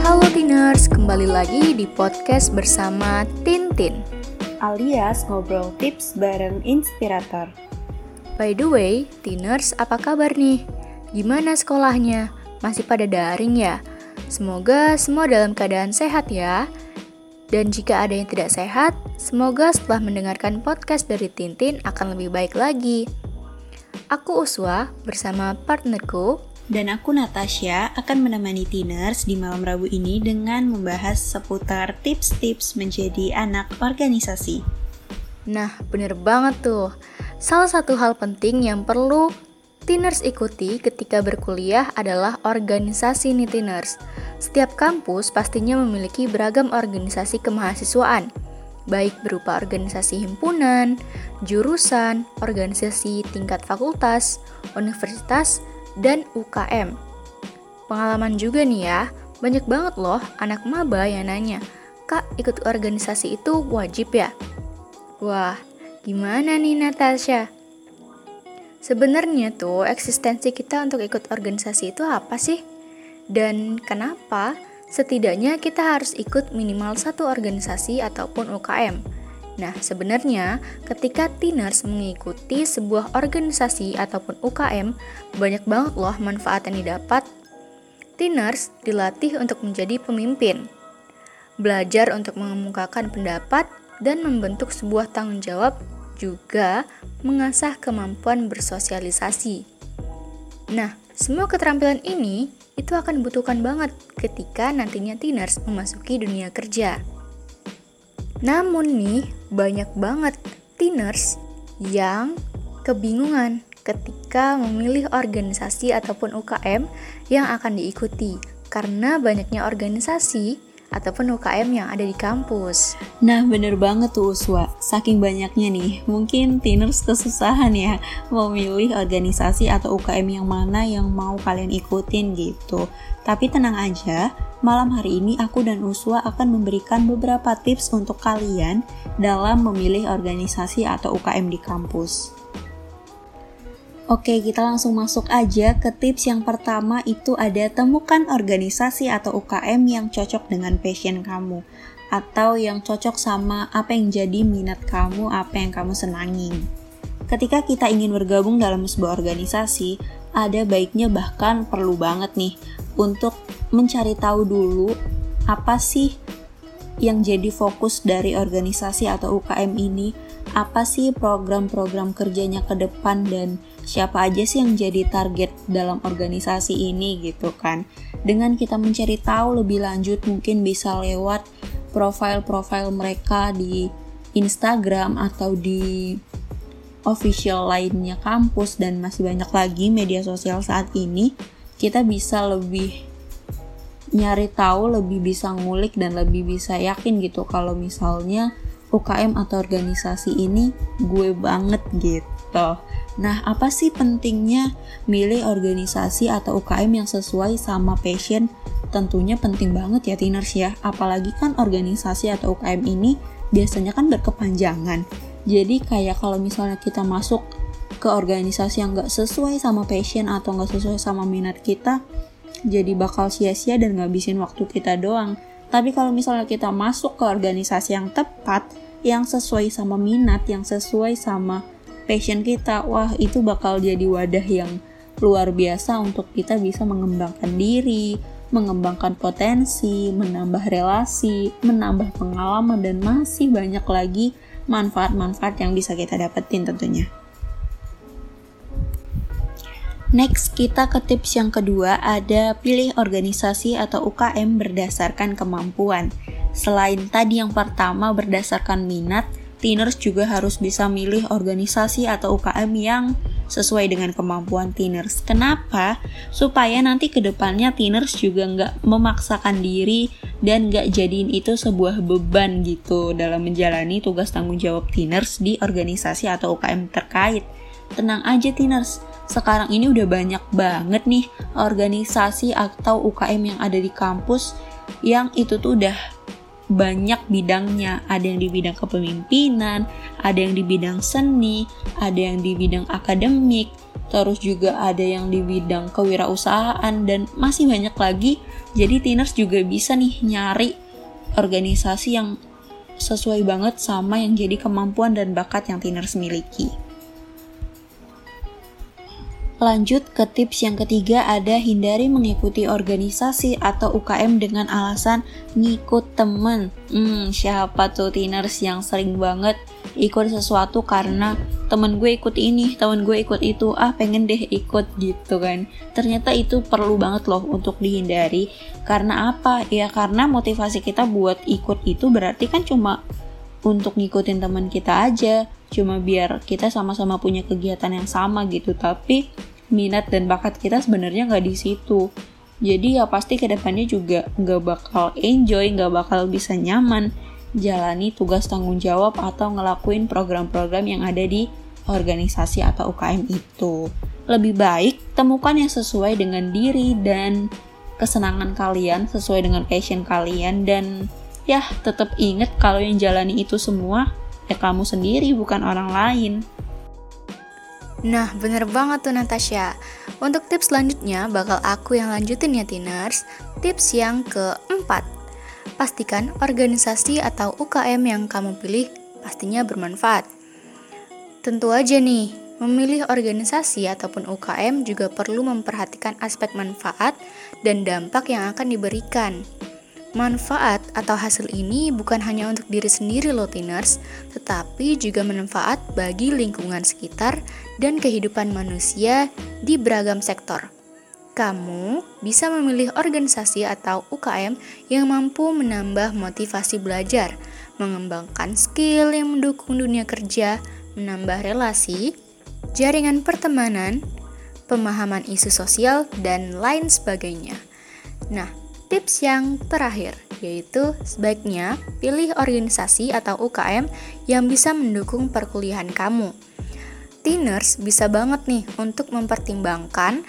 Halo Tiners, kembali lagi di podcast bersama Tintin alias ngobrol tips bareng inspirator. By the way, Tiners apa kabar nih? Gimana sekolahnya? Masih pada daring ya? Semoga semua dalam keadaan sehat ya. Dan jika ada yang tidak sehat, semoga setelah mendengarkan podcast dari Tintin akan lebih baik lagi. Aku Uswa bersama partnerku dan aku Natasha akan menemani Tiners di malam Rabu ini dengan membahas seputar tips-tips menjadi anak organisasi. Nah, bener banget tuh. Salah satu hal penting yang perlu Tiners ikuti ketika berkuliah adalah organisasi nih Tiners. Setiap kampus pastinya memiliki beragam organisasi kemahasiswaan, baik berupa organisasi himpunan, jurusan, organisasi tingkat fakultas, universitas, dan UKM. Pengalaman juga nih ya, banyak banget loh anak maba yang nanya, Kak, ikut organisasi itu wajib ya? Wah, gimana nih Natasha? Sebenarnya tuh eksistensi kita untuk ikut organisasi itu apa sih? Dan kenapa setidaknya kita harus ikut minimal satu organisasi ataupun UKM? Nah, sebenarnya ketika Tiners mengikuti sebuah organisasi ataupun UKM, banyak banget loh manfaat yang didapat. Tiners dilatih untuk menjadi pemimpin, belajar untuk mengemukakan pendapat dan membentuk sebuah tanggung jawab juga mengasah kemampuan bersosialisasi. Nah, semua keterampilan ini itu akan dibutuhkan banget ketika nantinya Tiners memasuki dunia kerja. Namun nih, banyak banget teeners yang kebingungan ketika memilih organisasi ataupun UKM yang akan diikuti karena banyaknya organisasi ataupun UKM yang ada di kampus. Nah, bener banget tuh Uswa. Saking banyaknya nih, mungkin teeners kesusahan ya memilih organisasi atau UKM yang mana yang mau kalian ikutin gitu. Tapi tenang aja, malam hari ini aku dan Uswa akan memberikan beberapa tips untuk kalian dalam memilih organisasi atau UKM di kampus. Oke, kita langsung masuk aja ke tips yang pertama itu ada temukan organisasi atau UKM yang cocok dengan passion kamu atau yang cocok sama apa yang jadi minat kamu, apa yang kamu senangi. Ketika kita ingin bergabung dalam sebuah organisasi, ada baiknya bahkan perlu banget nih untuk mencari tahu dulu apa sih yang jadi fokus dari organisasi atau UKM ini, apa sih program-program kerjanya ke depan dan siapa aja sih yang jadi target dalam organisasi ini gitu kan. Dengan kita mencari tahu lebih lanjut mungkin bisa lewat profil-profil mereka di Instagram atau di official lainnya kampus dan masih banyak lagi media sosial saat ini kita bisa lebih nyari tahu, lebih bisa ngulik dan lebih bisa yakin gitu kalau misalnya UKM atau organisasi ini gue banget gitu. Nah, apa sih pentingnya milih organisasi atau UKM yang sesuai sama passion? Tentunya penting banget ya Tiners ya, apalagi kan organisasi atau UKM ini biasanya kan berkepanjangan. Jadi kayak kalau misalnya kita masuk ke organisasi yang gak sesuai sama passion atau gak sesuai sama minat kita, jadi bakal sia-sia dan ngabisin waktu kita doang. Tapi kalau misalnya kita masuk ke organisasi yang tepat, yang sesuai sama minat, yang sesuai sama passion kita, wah itu bakal jadi wadah yang luar biasa untuk kita bisa mengembangkan diri, mengembangkan potensi, menambah relasi, menambah pengalaman, dan masih banyak lagi manfaat-manfaat yang bisa kita dapetin tentunya. Next, kita ke tips yang kedua, ada pilih organisasi atau UKM berdasarkan kemampuan. Selain tadi yang pertama berdasarkan minat, teeners juga harus bisa milih organisasi atau UKM yang sesuai dengan kemampuan teeners. Kenapa? Supaya nanti ke depannya teeners juga nggak memaksakan diri dan nggak jadiin itu sebuah beban gitu dalam menjalani tugas tanggung jawab teeners di organisasi atau UKM terkait. Tenang aja teeners, sekarang ini udah banyak banget nih organisasi atau UKM yang ada di kampus yang itu tuh udah banyak bidangnya. Ada yang di bidang kepemimpinan, ada yang di bidang seni, ada yang di bidang akademik. terus juga ada yang di bidang kewirausahaan dan masih banyak lagi. Jadi Tiners juga bisa nih nyari organisasi yang sesuai banget sama yang jadi kemampuan dan bakat yang Tiners miliki. Lanjut ke tips yang ketiga ada hindari mengikuti organisasi atau UKM dengan alasan ngikut temen. Hmm, siapa tuh tiners yang sering banget ikut sesuatu karena temen gue ikut ini, temen gue ikut itu, ah pengen deh ikut gitu kan. Ternyata itu perlu banget loh untuk dihindari. Karena apa? Ya karena motivasi kita buat ikut itu berarti kan cuma untuk ngikutin teman kita aja cuma biar kita sama-sama punya kegiatan yang sama gitu. Tapi minat dan bakat kita sebenarnya nggak di situ. Jadi ya pasti ke depannya juga nggak bakal enjoy nggak bakal bisa nyaman jalani tugas tanggung jawab atau ngelakuin program-program yang ada di organisasi atau UKM itu. Lebih baik temukan yang sesuai dengan diri dan kesenangan kalian sesuai dengan passion kalian dan ya tetap inget kalau yang jalani itu semua ya kamu sendiri bukan orang lain Nah, bener banget tuh Natasha. Untuk tips selanjutnya, bakal aku yang lanjutin ya Tiners. Tips yang keempat, pastikan organisasi atau UKM yang kamu pilih pastinya bermanfaat. Tentu aja nih, memilih organisasi ataupun UKM juga perlu memperhatikan aspek manfaat dan dampak yang akan diberikan. Manfaat atau hasil ini bukan hanya untuk diri sendiri loh tiners, tetapi juga manfaat bagi lingkungan sekitar dan kehidupan manusia di beragam sektor. Kamu bisa memilih organisasi atau UKM yang mampu menambah motivasi belajar, mengembangkan skill yang mendukung dunia kerja, menambah relasi, jaringan pertemanan, pemahaman isu sosial, dan lain sebagainya. Nah, Tips yang terakhir yaitu sebaiknya pilih organisasi atau UKM yang bisa mendukung perkuliahan kamu. Tiners bisa banget nih untuk mempertimbangkan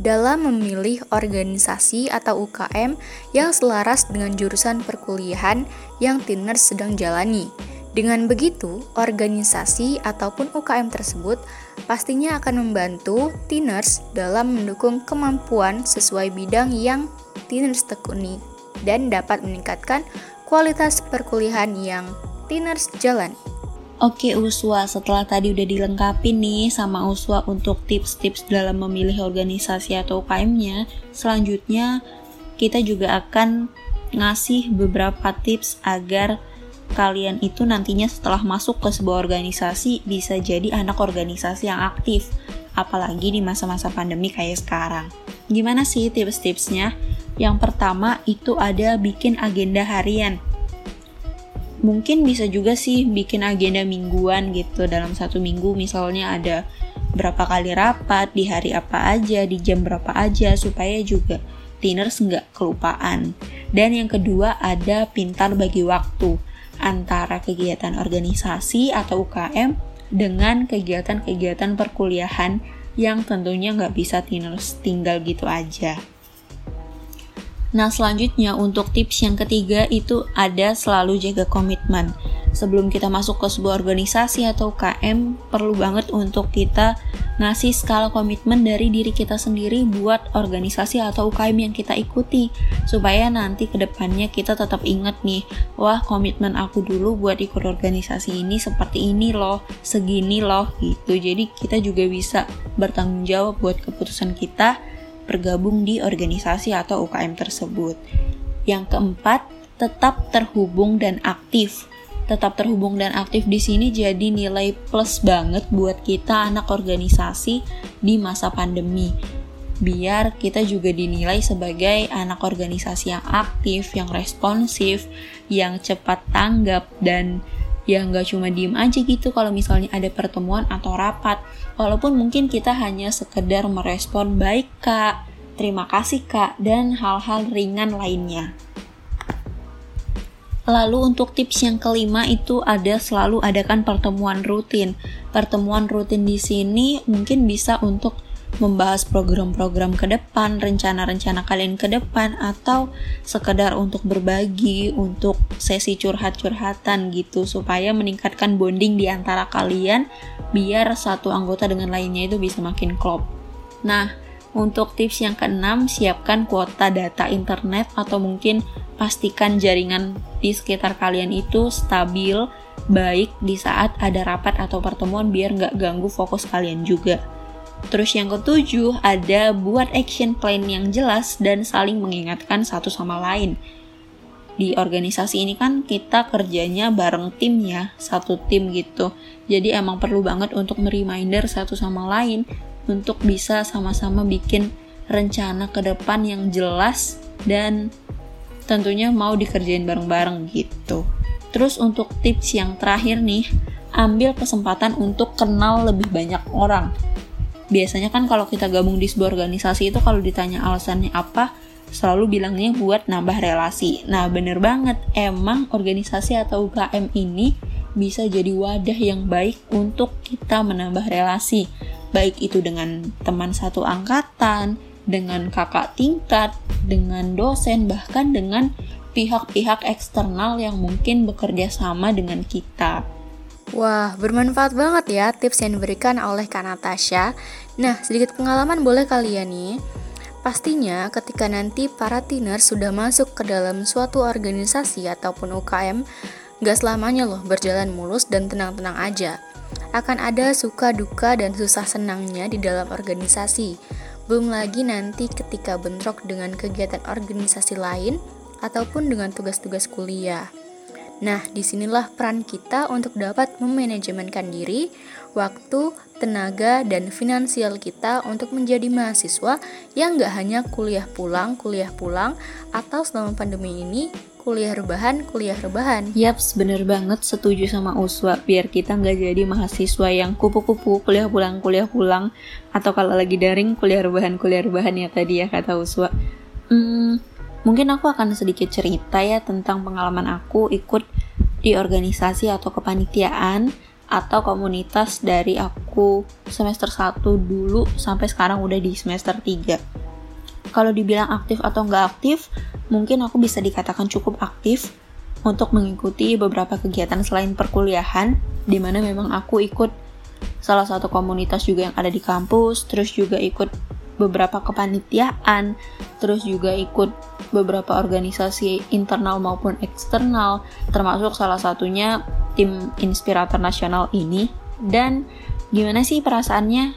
dalam memilih organisasi atau UKM yang selaras dengan jurusan perkuliahan yang Tiners sedang jalani. Dengan begitu, organisasi ataupun UKM tersebut pastinya akan membantu Tiners dalam mendukung kemampuan sesuai bidang yang Tiners tekuni dan dapat meningkatkan kualitas perkuliahan yang Tiners jalani. Oke Uswa, setelah tadi udah dilengkapi nih sama Uswa untuk tips-tips dalam memilih organisasi atau UKM-nya, selanjutnya kita juga akan ngasih beberapa tips agar kalian itu nantinya setelah masuk ke sebuah organisasi bisa jadi anak organisasi yang aktif, apalagi di masa-masa pandemi kayak sekarang. Gimana sih tips-tipsnya? Yang pertama itu ada bikin agenda harian. Mungkin bisa juga sih bikin agenda mingguan gitu dalam satu minggu misalnya ada berapa kali rapat, di hari apa aja, di jam berapa aja supaya juga tiners nggak kelupaan. Dan yang kedua ada pintar bagi waktu antara kegiatan organisasi atau UKM dengan kegiatan-kegiatan perkuliahan yang tentunya nggak bisa tiners tinggal gitu aja. Nah, selanjutnya untuk tips yang ketiga itu ada selalu jaga komitmen. Sebelum kita masuk ke sebuah organisasi atau KM, perlu banget untuk kita ngasih skala komitmen dari diri kita sendiri buat organisasi atau UKM yang kita ikuti. Supaya nanti ke depannya kita tetap ingat nih, wah komitmen aku dulu buat ikut organisasi ini seperti ini loh, segini loh gitu. Jadi kita juga bisa bertanggung jawab buat keputusan kita bergabung di organisasi atau UKM tersebut. Yang keempat, tetap terhubung dan aktif. Tetap terhubung dan aktif di sini jadi nilai plus banget buat kita anak organisasi di masa pandemi. Biar kita juga dinilai sebagai anak organisasi yang aktif, yang responsif, yang cepat tanggap dan ya nggak cuma diem aja gitu kalau misalnya ada pertemuan atau rapat. Walaupun mungkin kita hanya sekedar merespon baik kak. Terima kasih kak dan hal-hal ringan lainnya. Lalu untuk tips yang kelima itu ada selalu adakan pertemuan rutin. Pertemuan rutin di sini mungkin bisa untuk membahas program-program ke depan, rencana-rencana kalian ke depan, atau sekedar untuk berbagi, untuk sesi curhat-curhatan gitu, supaya meningkatkan bonding di antara kalian, biar satu anggota dengan lainnya itu bisa makin klop. Nah, untuk tips yang keenam, siapkan kuota data internet atau mungkin pastikan jaringan di sekitar kalian itu stabil, baik di saat ada rapat atau pertemuan biar nggak ganggu fokus kalian juga. Terus yang ketujuh, ada buat action plan yang jelas dan saling mengingatkan satu sama lain. Di organisasi ini kan kita kerjanya bareng tim ya, satu tim gitu. Jadi emang perlu banget untuk mereminder satu sama lain untuk bisa sama-sama bikin rencana ke depan yang jelas dan tentunya mau dikerjain bareng-bareng gitu. Terus untuk tips yang terakhir nih, ambil kesempatan untuk kenal lebih banyak orang biasanya kan kalau kita gabung di sebuah organisasi itu kalau ditanya alasannya apa selalu bilangnya buat nambah relasi. Nah, bener banget, emang organisasi atau UKM ini bisa jadi wadah yang baik untuk kita menambah relasi. Baik itu dengan teman satu angkatan, dengan kakak tingkat, dengan dosen, bahkan dengan pihak-pihak eksternal yang mungkin bekerja sama dengan kita. Wah, bermanfaat banget ya tips yang diberikan oleh Kak Natasha. Nah, sedikit pengalaman boleh kalian nih. Pastinya ketika nanti para teeners sudah masuk ke dalam suatu organisasi ataupun UKM, gak selamanya loh berjalan mulus dan tenang-tenang aja. Akan ada suka duka dan susah senangnya di dalam organisasi. Belum lagi nanti ketika bentrok dengan kegiatan organisasi lain ataupun dengan tugas-tugas kuliah. Nah, di sinilah peran kita untuk dapat memanajemenkan diri, waktu, tenaga, dan finansial kita untuk menjadi mahasiswa yang gak hanya kuliah pulang, kuliah pulang, atau selama pandemi ini kuliah rebahan, kuliah rebahan. Yaps, bener banget setuju sama Uswa, biar kita nggak jadi mahasiswa yang kupu-kupu, kuliah pulang, kuliah pulang, atau kalau lagi daring, kuliah rebahan, kuliah rebahan ya tadi ya kata Uswa. Hmm, Mungkin aku akan sedikit cerita ya tentang pengalaman aku ikut di organisasi atau kepanitiaan atau komunitas dari aku semester 1 dulu sampai sekarang udah di semester 3. Kalau dibilang aktif atau nggak aktif, mungkin aku bisa dikatakan cukup aktif untuk mengikuti beberapa kegiatan selain perkuliahan, di mana memang aku ikut salah satu komunitas juga yang ada di kampus, terus juga ikut beberapa kepanitiaan, terus juga ikut beberapa organisasi internal maupun eksternal, termasuk salah satunya tim inspirator nasional ini. Dan gimana sih perasaannya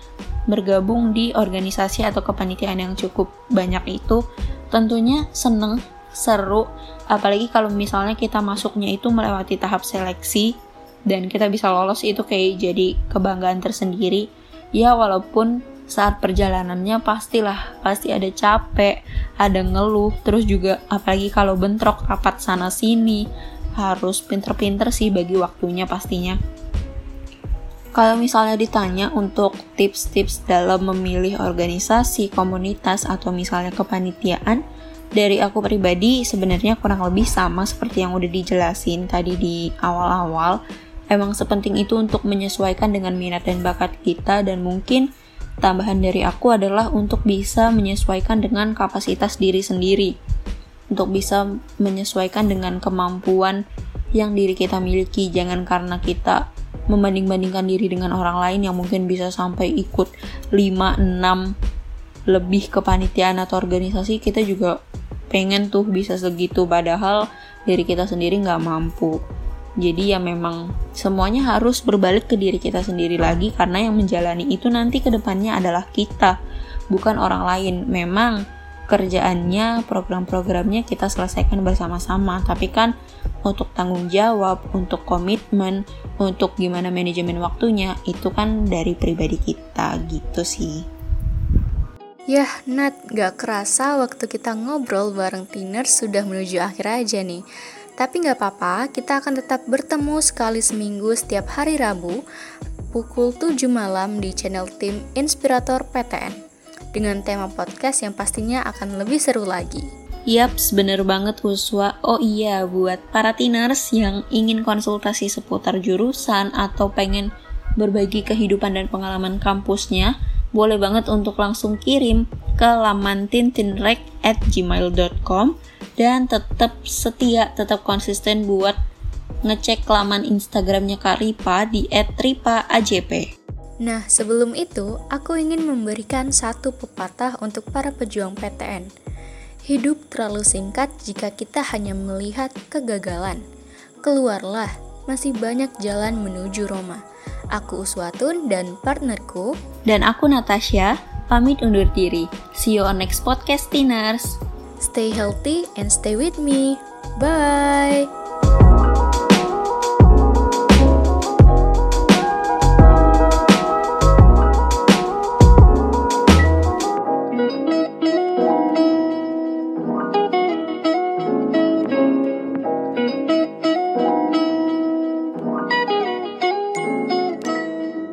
bergabung di organisasi atau kepanitiaan yang cukup banyak itu? Tentunya seneng, seru, apalagi kalau misalnya kita masuknya itu melewati tahap seleksi dan kita bisa lolos itu kayak jadi kebanggaan tersendiri. Ya walaupun saat perjalanannya pastilah pasti ada capek, ada ngeluh, terus juga apalagi kalau bentrok rapat sana sini harus pinter-pinter sih bagi waktunya pastinya. Kalau misalnya ditanya untuk tips-tips dalam memilih organisasi, komunitas, atau misalnya kepanitiaan, dari aku pribadi sebenarnya kurang lebih sama seperti yang udah dijelasin tadi di awal-awal. Emang sepenting itu untuk menyesuaikan dengan minat dan bakat kita dan mungkin Tambahan dari aku adalah untuk bisa menyesuaikan dengan kapasitas diri sendiri, untuk bisa menyesuaikan dengan kemampuan yang diri kita miliki. Jangan karena kita membanding-bandingkan diri dengan orang lain yang mungkin bisa sampai ikut 5, 6 lebih kepanitiaan atau organisasi, kita juga pengen tuh bisa segitu padahal diri kita sendiri nggak mampu. Jadi ya memang semuanya harus berbalik ke diri kita sendiri lagi karena yang menjalani itu nanti ke depannya adalah kita, bukan orang lain. Memang kerjaannya, program-programnya kita selesaikan bersama-sama, tapi kan untuk tanggung jawab, untuk komitmen, untuk gimana manajemen waktunya, itu kan dari pribadi kita gitu sih. Yah, Nat, gak kerasa waktu kita ngobrol bareng Tiner sudah menuju akhir aja nih. Tapi nggak apa-apa, kita akan tetap bertemu sekali seminggu setiap hari Rabu pukul 7 malam di channel tim Inspirator PTN dengan tema podcast yang pastinya akan lebih seru lagi. Yaps, bener banget Uswa. Oh iya, buat para teeners yang ingin konsultasi seputar jurusan atau pengen berbagi kehidupan dan pengalaman kampusnya, boleh banget untuk langsung kirim ke laman tintinrek at gmail.com dan tetap setia, tetap konsisten buat ngecek laman Instagramnya Kak Ripa di @ripa_ajp. Nah, sebelum itu, aku ingin memberikan satu pepatah untuk para pejuang PTN. Hidup terlalu singkat jika kita hanya melihat kegagalan. Keluarlah, masih banyak jalan menuju Roma. Aku Uswatun dan partnerku dan aku Natasha pamit undur diri. See you on next podcast, Tiners. Stay healthy and stay with me. Bye.